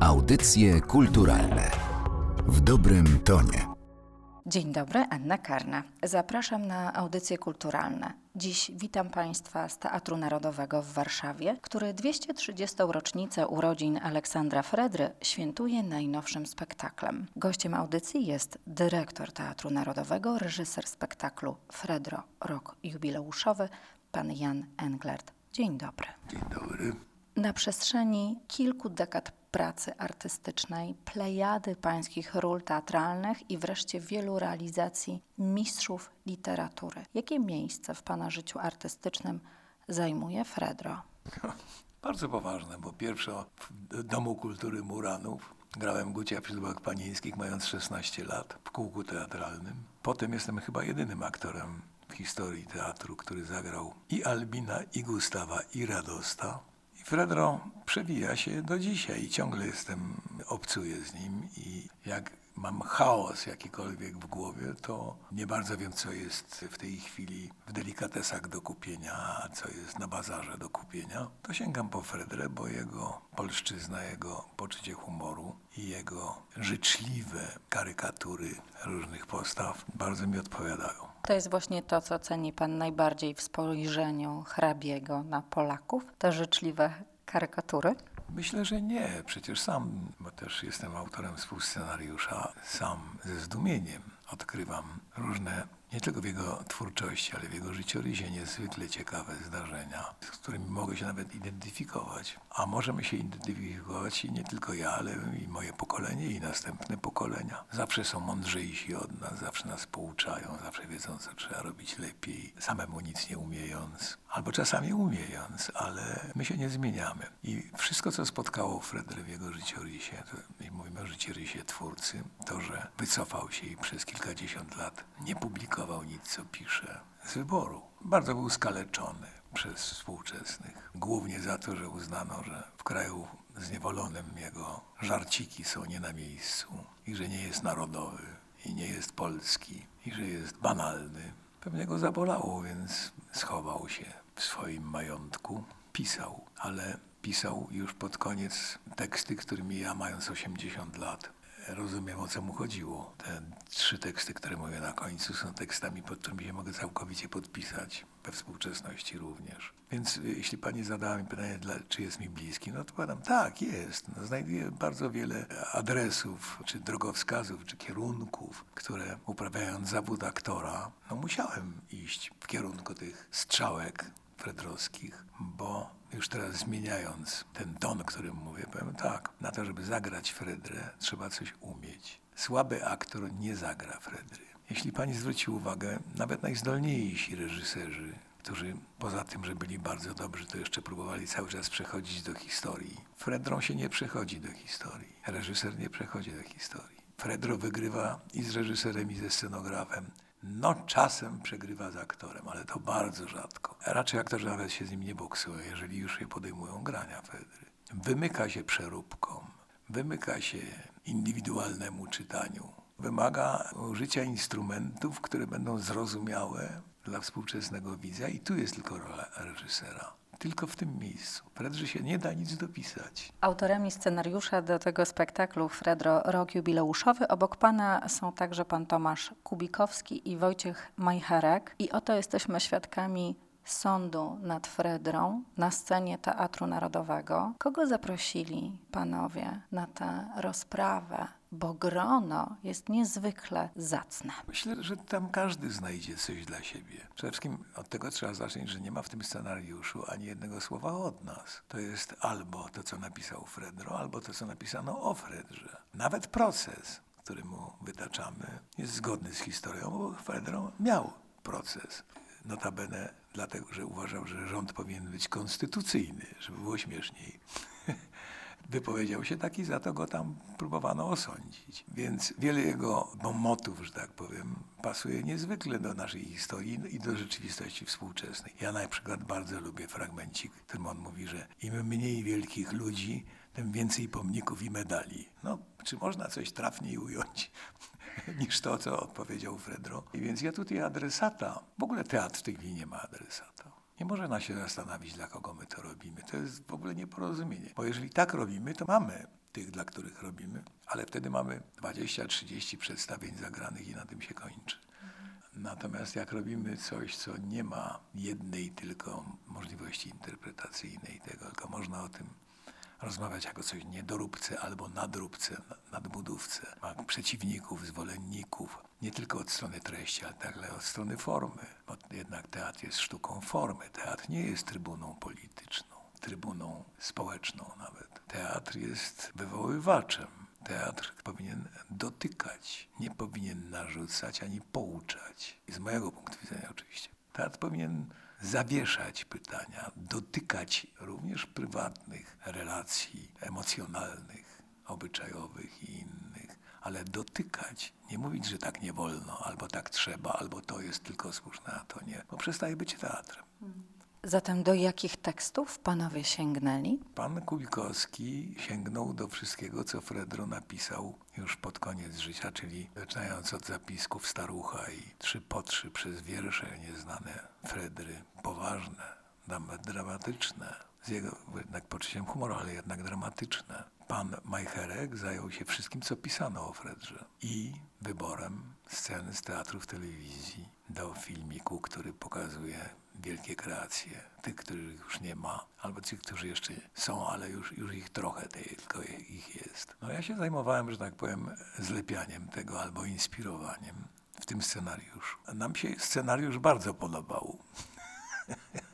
Audycje kulturalne w dobrym tonie. Dzień dobry, Anna Karna. Zapraszam na audycje kulturalne. Dziś witam Państwa z Teatru Narodowego w Warszawie, który 230. rocznicę urodzin Aleksandra Fredry świętuje najnowszym spektaklem. Gościem audycji jest dyrektor Teatru Narodowego, reżyser spektaklu Fredro Rok Jubileuszowy, pan Jan Englert. Dzień dobry. Dzień dobry. Na przestrzeni kilku dekad pracy artystycznej, plejady pańskich ról teatralnych i wreszcie wielu realizacji mistrzów literatury. Jakie miejsce w pana życiu artystycznym zajmuje Fredro? Bardzo poważne, bo pierwsza w Domu Kultury Muranów grałem Gucia przy Dubach Panieńskich mając 16 lat w kółku teatralnym. Potem jestem chyba jedynym aktorem w historii teatru, który zagrał i Albina, i Gustawa, i Radosta. Fredro przewija się do dzisiaj. Ciągle jestem, obcuję z nim i jak mam chaos jakikolwiek w głowie, to nie bardzo wiem, co jest w tej chwili w delikatesach do kupienia, a co jest na bazarze do kupienia. To sięgam po Fredrę, bo jego polszczyzna, jego poczucie humoru i jego życzliwe karykatury różnych postaw bardzo mi odpowiadają. To jest właśnie to, co ceni Pan najbardziej w spojrzeniu hrabiego na Polaków, te życzliwe karykatury? Myślę, że nie. Przecież sam, bo też jestem autorem współscenariusza, sam ze zdumieniem odkrywam różne, nie tylko w jego twórczości, ale w jego życiorysie niezwykle ciekawe zdarzenia, z którymi mogę się nawet identyfikować. A możemy się identyfikować i nie tylko ja, ale i moje pokolenie i następne pokolenia. Zawsze są mądrzejsi od nas, zawsze nas pouczają, zawsze wiedzą, co trzeba robić lepiej, samemu nic nie umiejąc, albo czasami umiejąc, ale my się nie zmieniamy. I wszystko, co spotkało Fredry w jego życiorysie, to, i mówimy o życiorysie twórcy, to, że wycofał się i przez kilkadziesiąt lat nie publikował nic, co pisze, z wyboru. Bardzo był skaleczony przez współczesnych. Głównie za to, że uznano, że w kraju zniewolonym jego żarciki są nie na miejscu i że nie jest narodowy i nie jest polski i że jest banalny. Pewnie go zabolało, więc schował się w swoim majątku. Pisał, ale pisał już pod koniec teksty, którymi ja mając 80 lat rozumiem o co mu chodziło. Te trzy teksty, które mówię na końcu, są tekstami, pod którymi się mogę całkowicie podpisać, we współczesności również. Więc y, jeśli pani zadała mi pytanie, czy jest mi bliski, no to podam, tak, jest. No, znajduję bardzo wiele adresów, czy drogowskazów, czy kierunków, które uprawiając zawód aktora, no musiałem iść w kierunku tych strzałek fredrowskich, bo już teraz zmieniając ten ton, którym mówię, powiem tak, na to, żeby zagrać Fredrę, trzeba coś umieć. Słaby aktor nie zagra Fredry. Jeśli pani zwróci uwagę, nawet najzdolniejsi reżyserzy, którzy poza tym, że byli bardzo dobrzy, to jeszcze próbowali cały czas przechodzić do historii. Fredrą się nie przechodzi do historii. Reżyser nie przechodzi do historii. Fredro wygrywa i z reżyserem, i ze scenografem. No czasem przegrywa z aktorem, ale to bardzo rzadko. Raczej aktorzy nawet się z nim nie boksują, jeżeli już je podejmują grania Fedry. Wymyka się przeróbkom, wymyka się indywidualnemu czytaniu. Wymaga użycia instrumentów, które będą zrozumiałe dla współczesnego widza i tu jest tylko rola reżysera tylko w tym miejscu. Fredrze się nie da nic dopisać. Autorami scenariusza do tego spektaklu Fredro Rok Jubileuszowy obok pana są także pan Tomasz Kubikowski i Wojciech Majcherek. I oto jesteśmy świadkami sądu nad Fredrą na scenie Teatru Narodowego. Kogo zaprosili panowie na tę rozprawę? Bo grono jest niezwykle zacne. Myślę, że tam każdy znajdzie coś dla siebie. Przede wszystkim od tego trzeba zacząć, że nie ma w tym scenariuszu ani jednego słowa od nas. To jest albo to, co napisał Fredro, albo to, co napisano o Fredrze. Nawet proces, który mu wytaczamy, jest zgodny z historią, bo Fredro miał proces. Notabene dlatego, że uważał, że rząd powinien być konstytucyjny, żeby było śmieszniej. Wypowiedział się taki, za to go tam próbowano osądzić. Więc wiele jego motów, że tak powiem, pasuje niezwykle do naszej historii i do rzeczywistości współczesnej. Ja na przykład bardzo lubię fragmencik, w którym on mówi, że im mniej wielkich ludzi, tym więcej pomników i medali. No, czy można coś trafniej ująć? niż to, co odpowiedział Fredro. I więc ja tutaj adresata, w ogóle teatr w tej chwili nie ma adresata. Nie można się zastanowić, dla kogo my to robimy. To jest w ogóle nieporozumienie. Bo jeżeli tak robimy, to mamy tych, dla których robimy, ale wtedy mamy 20-30 przedstawień zagranych i na tym się kończy. Natomiast jak robimy coś, co nie ma jednej tylko możliwości interpretacyjnej tego, tylko można o tym rozmawiać jako coś niedoróbce albo nadróbce, nadbudówce. Ma przeciwników, zwolenników, nie tylko od strony treści, ale także od strony formy, bo jednak teatr jest sztuką formy. Teatr nie jest trybuną polityczną, trybuną społeczną nawet. Teatr jest wywoływaczem. Teatr powinien dotykać, nie powinien narzucać ani pouczać. Z mojego punktu widzenia oczywiście. Teatr powinien zawieszać pytania, dotykać również prywatnych relacji emocjonalnych, obyczajowych i innych, ale dotykać, nie mówić, że tak nie wolno, albo tak trzeba, albo to jest tylko słuszne, a to nie, bo przestaje być teatrem. Zatem do jakich tekstów panowie sięgnęli? Pan Kulikowski sięgnął do wszystkiego, co Fredro napisał już pod koniec życia, czyli zaczynając od zapisków starucha i trzy po trzy przez wiersze nieznane Fredry, poważne, nawet dramatyczne, z jego jednak poczuciem humoru, ale jednak dramatyczne. Pan Majcherek zajął się wszystkim, co pisano o Fredrze i wyborem sceny z teatru w telewizji do filmiku, który pokazuje wielkie kreacje, tych, których już nie ma, albo tych, którzy jeszcze są, ale już, już ich trochę tylko ich jest. No ja się zajmowałem, że tak powiem, zlepianiem tego albo inspirowaniem w tym scenariuszu. Nam się scenariusz bardzo podobał.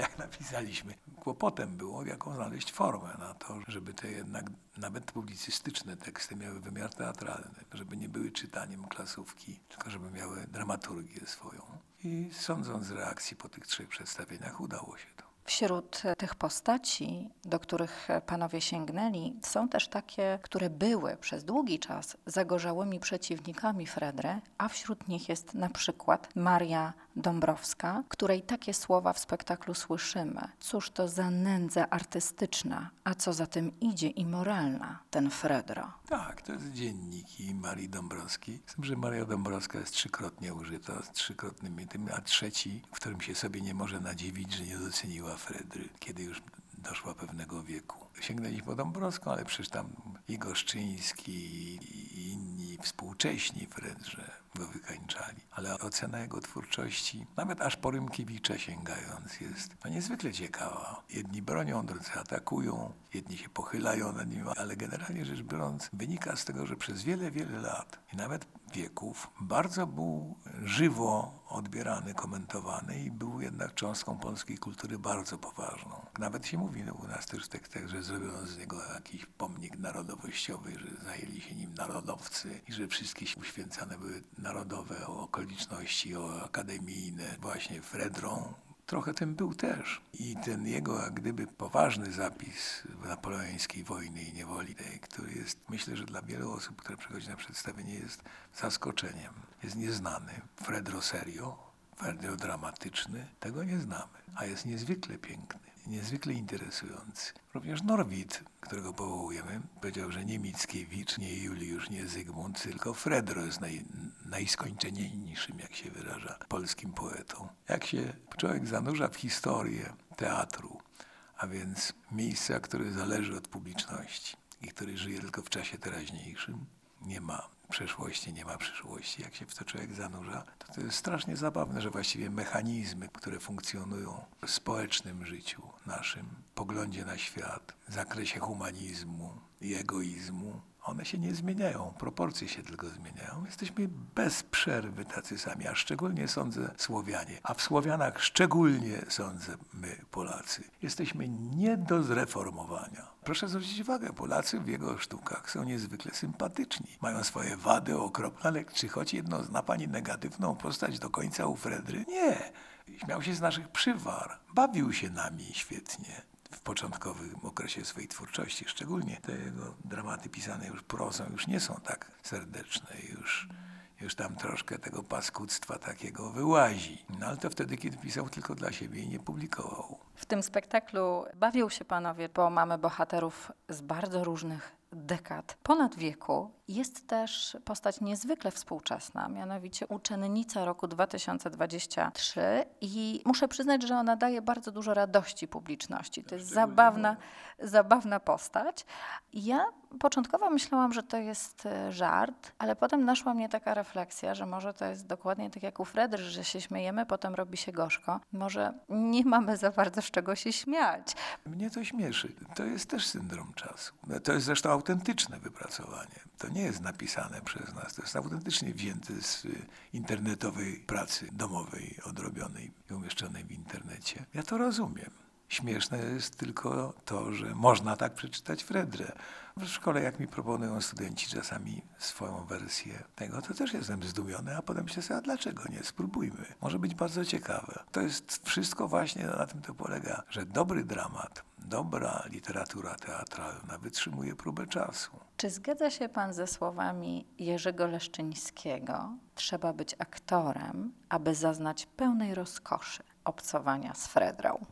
jak napisaliśmy. Kłopotem było, jaką znaleźć formę na to, żeby te jednak nawet publicystyczne teksty miały wymiar teatralny, żeby nie były czytaniem klasówki, tylko żeby miały dramaturgię swoją. I sądząc z reakcji po tych trzech przedstawieniach, udało się to. Wśród tych postaci, do których panowie sięgnęli, są też takie, które były przez długi czas zagorzałymi przeciwnikami Fredry, a wśród nich jest na przykład Maria Dąbrowska, której takie słowa w spektaklu słyszymy. Cóż to za nędza artystyczna, a co za tym idzie i moralna, ten Fredro. Tak, to jest dzienniki Marii Dąbrowskiej. Z tym, że Maria Dąbrowska jest trzykrotnie użyta, z trzykrotnymi tym, a trzeci, w którym się sobie nie może nadziwić, że nie doceniła Fredry, kiedy już doszła pewnego wieku. Sięgnęli po Dąbrowską, ale przecież tam i Goszczyński, i inni współcześni Fredrze go wykańczali. Ale ocena jego twórczości, nawet aż po Rymkiewicza sięgając, jest no niezwykle ciekawa. Jedni bronią, drudzy atakują, jedni się pochylają nad nim, ale generalnie rzecz biorąc wynika z tego, że przez wiele, wiele lat i nawet wieków bardzo był żywo odbierany, komentowany i był jednak cząstką polskiej kultury bardzo poważną. Nawet się mówi no, u nas też w tekstach, że zrobiono z niego jakiś pomnik narodowościowy, że zajęli się nim narodowcy i że wszystkie uświęcane były narodowe okoliczności, o akademijne, właśnie Fredrą, trochę tym był też. I ten jego, jak gdyby, poważny zapis napoleońskiej wojny i niewoli, tej, który jest, myślę, że dla wielu osób, które przychodzi na przedstawienie, jest zaskoczeniem. Jest nieznany. Fredro serio, Fredro dramatyczny, tego nie znamy, a jest niezwykle piękny niezwykle interesujący. Również Norwid, którego powołujemy, powiedział, że nie Mickiewicz, nie Juliusz, nie Zygmunt, tylko Fredro jest naj, jak się wyraża, polskim poetą. Jak się człowiek zanurza w historię teatru, a więc miejsca, które zależy od publiczności i który żyje tylko w czasie teraźniejszym, nie ma przeszłości, nie ma przyszłości. Jak się w to człowiek zanurza, to to jest strasznie zabawne, że właściwie mechanizmy, które funkcjonują w społecznym życiu naszym, poglądzie na świat, zakresie humanizmu i egoizmu, one się nie zmieniają, proporcje się tylko zmieniają. Jesteśmy bez przerwy tacy sami, a szczególnie sądzę Słowianie, a w Słowianach szczególnie sądzę my Polacy. Jesteśmy nie do zreformowania. Proszę zwrócić uwagę, Polacy w jego sztukach są niezwykle sympatyczni. Mają swoje wady okropne, ale czy choć jedno zna pani negatywną postać do końca u Fredry? Nie. Śmiał się z naszych przywar. Bawił się nami świetnie w początkowym okresie swojej twórczości. Szczególnie te jego dramaty pisane już prozą już nie są tak serdeczne, już, już tam troszkę tego paskudztwa takiego wyłazi. No ale to wtedy, kiedy pisał tylko dla siebie i nie publikował. W tym spektaklu bawią się panowie, bo mamy bohaterów z bardzo różnych dekad, ponad wieku Jest też postać niezwykle współczesna, mianowicie uczennica roku 2023 i muszę przyznać, że ona daje bardzo dużo radości publiczności. To jest zabawna, zabawna postać. Ja początkowo myślałam, że to jest e, żart, ale potem naszła mnie taka refleksja, że może to jest dokładnie tak jak u Fredry, że się śmiejemy, potem robi się gorzko. Może nie mamy za bardzo z czego się śmiać. Mnie to śmieszy. To jest też syndrom czasu. To jest zresztą autentyczne wypracowanie. To nie jest napisane przez nas. To jest autentycznie wzięte z internetowej pracy domowej, odrobionej i umieszczonej w internecie. Ja to rozumiem. Śmieszne jest tylko to, że można tak przeczytać Fredrę. W szkole, jak mi proponują studenci czasami swoją wersję tego, to też jestem zdumiony, a potem sobie, a dlaczego nie? Spróbujmy. Może być bardzo ciekawe. To jest wszystko właśnie na tym to polega, że dobry dramat, dobra literatura teatralna wytrzymuje próbę czasu. Czy zgadza się pan ze słowami Jerzego Leszczyńskiego? Trzeba być aktorem, aby zaznać pełnej rozkoszy obcowania z Fredrą.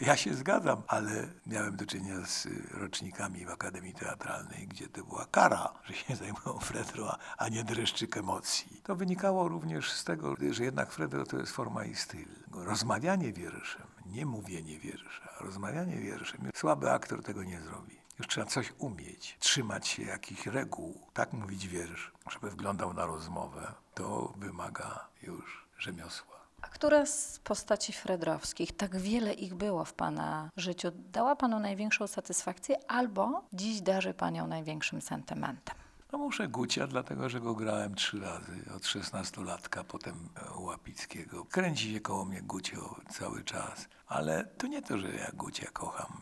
Ja się zgadzam, ale miałem do czynienia z rocznikami w Akademii Teatralnej, gdzie to była kara, że się zajmują Fredro, a nie dreszczyk emocji. To wynikało również z tego, że jednak Fredro to jest forma i styl. Rozmawianie wierszem, nie mówienie wiersza, rozmawianie wierszem. Słaby aktor tego nie zrobi. Już trzeba coś umieć, trzymać się jakichś reguł, tak mówić wiersz, żeby wyglądał na rozmowę. To wymaga już rzemiosła. A która z postaci fredrowskich, tak wiele ich było w Pana życiu, dała Panu największą satysfakcję albo dziś darzy Panią największym sentymentem? No muszę Gucia, dlatego że go grałem trzy razy, od 16-latka, potem Łapickiego. Kręci się koło mnie Gucio cały czas, ale to nie to, że ja Gucia kocham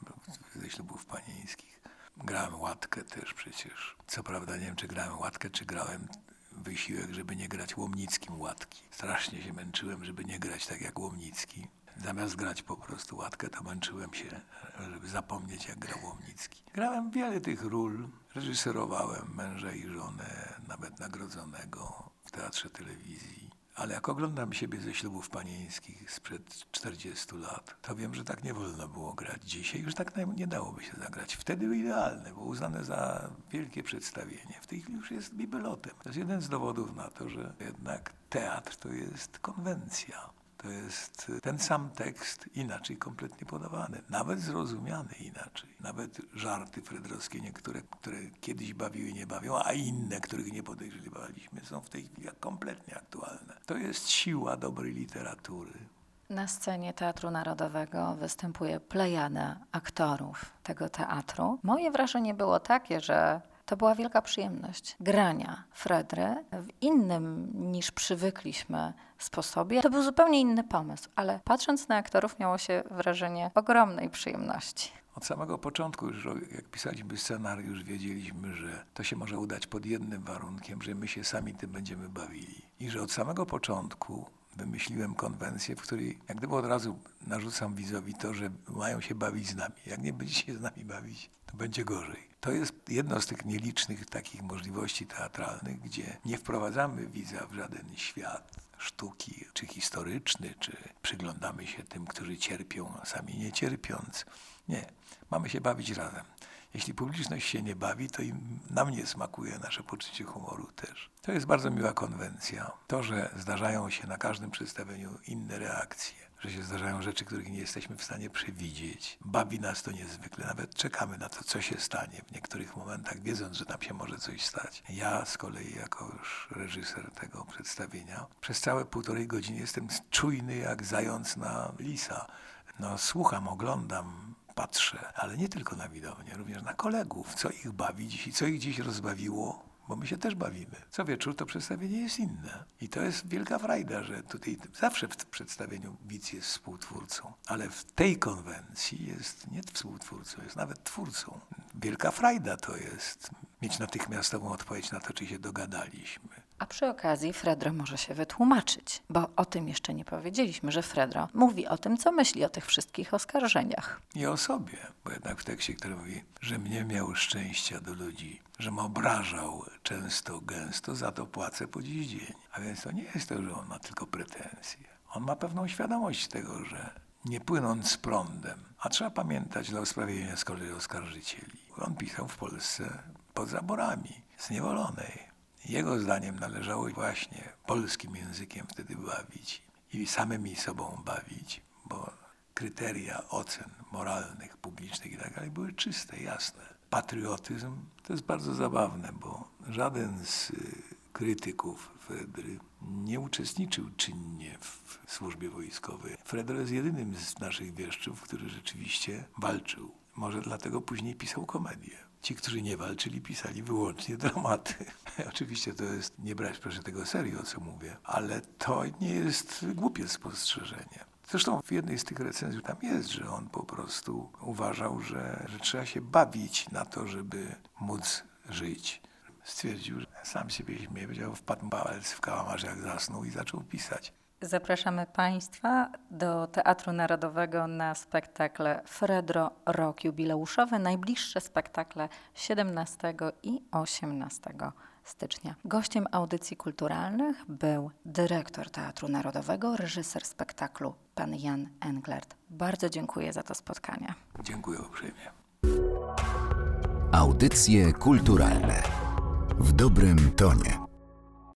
ze ślubów panieńskich. Grałem łatkę też przecież. Co prawda nie wiem, czy grałem łatkę, czy grałem wysiłek, żeby nie grać Łomnickim łatki. Strasznie się męczyłem, żeby nie grać tak jak Łomnicki. Zamiast grać po prostu łatkę, to męczyłem się, żeby zapomnieć, jak grał Łomnicki. Grałem wiele tych ról. Reżyserowałem męża i żonę, nawet nagrodzonego w teatrze telewizji. Ale jak oglądam siebie ze ślubów panieńskich sprzed 40 lat, to wiem, że tak nie wolno było grać. Dzisiaj już tak nie dałoby się zagrać. Wtedy były idealne, było uznane za wielkie przedstawienie. W tej chwili już jest bibelotem. To jest jeden z dowodów na to, że jednak teatr to jest konwencja. To jest ten sam tekst inaczej kompletnie podawany, nawet zrozumiany inaczej. Nawet żarty fredrowskie niektóre, które kiedyś bawiły, nie bawią, a inne, których nie podejrzewaliśmy, są w tej chwili kompletnie aktualne. To jest siła dobrej literatury. Na scenie Teatru Narodowego występuje plejada aktorów tego teatru. Moje wrażenie było takie, że to była wielka przyjemność grania Fredry w innym niż przywykliśmy sposobie. To był zupełnie inny pomysł, ale patrząc na aktorów miało się wrażenie ogromnej przyjemności. Od samego początku, już jak pisaliśmy scenariusz, wiedzieliśmy, że to się może udać pod jednym warunkiem, że my się sami tym będziemy bawili. I że od samego początku wymyśliłem konwencję, w której jak gdyby od razu narzucam widzowi to, że mają się bawić z nami. Jak nie będziecie z nami bawić, to będzie gorzej. To jest jedno z tych nielicznych takich możliwości teatralnych, gdzie nie wprowadzamy widza w żaden świat sztuki, czy historyczny, czy przyglądamy się tym, którzy cierpią, sami nie cierpiąc. Nie, mamy się bawić razem. Jeśli publiczność się nie bawi, to i nam nie smakuje nasze poczucie humoru też. To jest bardzo miła konwencja. To, że zdarzają się na każdym przedstawieniu inne reakcje, że się zdarzają rzeczy, których nie jesteśmy w stanie przewidzieć. Bawi nas to niezwykle. Nawet czekamy na to, co się stanie w niektórych momentach, wiedząc, że tam się może coś stać. Ja z kolei, jako już reżyser tego przedstawienia, przez całe półtorej godziny jestem czujny jak zając na lisa. No, słucham, oglądam, patrzę, ale nie tylko na widownię, również na kolegów, co ich bawi dziś i co ich dziś rozbawiło, bo my się też bawimy. Co wieczór to przedstawienie jest inne. I to jest wielka frajda, że tutaj zawsze w przedstawieniu widz jest współtwórcą, ale w tej konwencji jest nie współtwórcą, jest nawet twórcą. Wielka frajda to jest mieć natychmiastową odpowiedź na to, czy się dogadaliśmy. A przy okazji Fredro może się wytłumaczyć, bo o tym jeszcze nie powiedzieliśmy, że Fredro mówi o tym, co myśli o tych wszystkich oskarżeniach. I o sobie, bo jednak w tekście, który mówi, że mnie miał szczęścia do ludzi, że mnie obrażał często, gęsto, za to płacę po dziś dzień. A więc to nie jest to, że on ma tylko pretensje. On ma pewną świadomość tego, że nie płynąc z prądem, a trzeba pamiętać dla usprawiedliwienia z kolei oskarżycieli. On pisał w Polsce pod zaborami, zniewolonej. Jego zdaniem należało właśnie polskim językiem wtedy bawić i samymi sobą bawić, bo kryteria ocen moralnych, publicznych i tak dalej były czyste, jasne. Patriotyzm to jest bardzo zabawne, bo żaden z y, krytyków Fredry nie uczestniczył czynnie w służbie wojskowej. Fredro jest jedynym z naszych wieszczów, który rzeczywiście walczył. Może dlatego później pisał komedię. Ci, którzy nie walczyli, pisali wyłącznie dramaty. Oczywiście to jest, nie brać proszę tego serio, co mówię, ale to nie jest głupie spostrzeżenie. Zresztą w jednej z tych recenzji tam jest, że on po prostu uważał, że, że trzeba się bawić na to, żeby móc żyć. Stwierdził, że sam siebie śmieje, wpadł palec w kałamarz jak zasnął i zaczął pisać. Zapraszamy Państwa do Teatru Narodowego na spektakle Fredro Rok Jubileuszowy. Najbliższe spektakle 17 i 18 stycznia. Gościem audycji kulturalnych był dyrektor Teatru Narodowego, reżyser spektaklu pan Jan Englert. Bardzo dziękuję za to spotkanie. Dziękuję uprzejmie. Audycje kulturalne w dobrym tonie.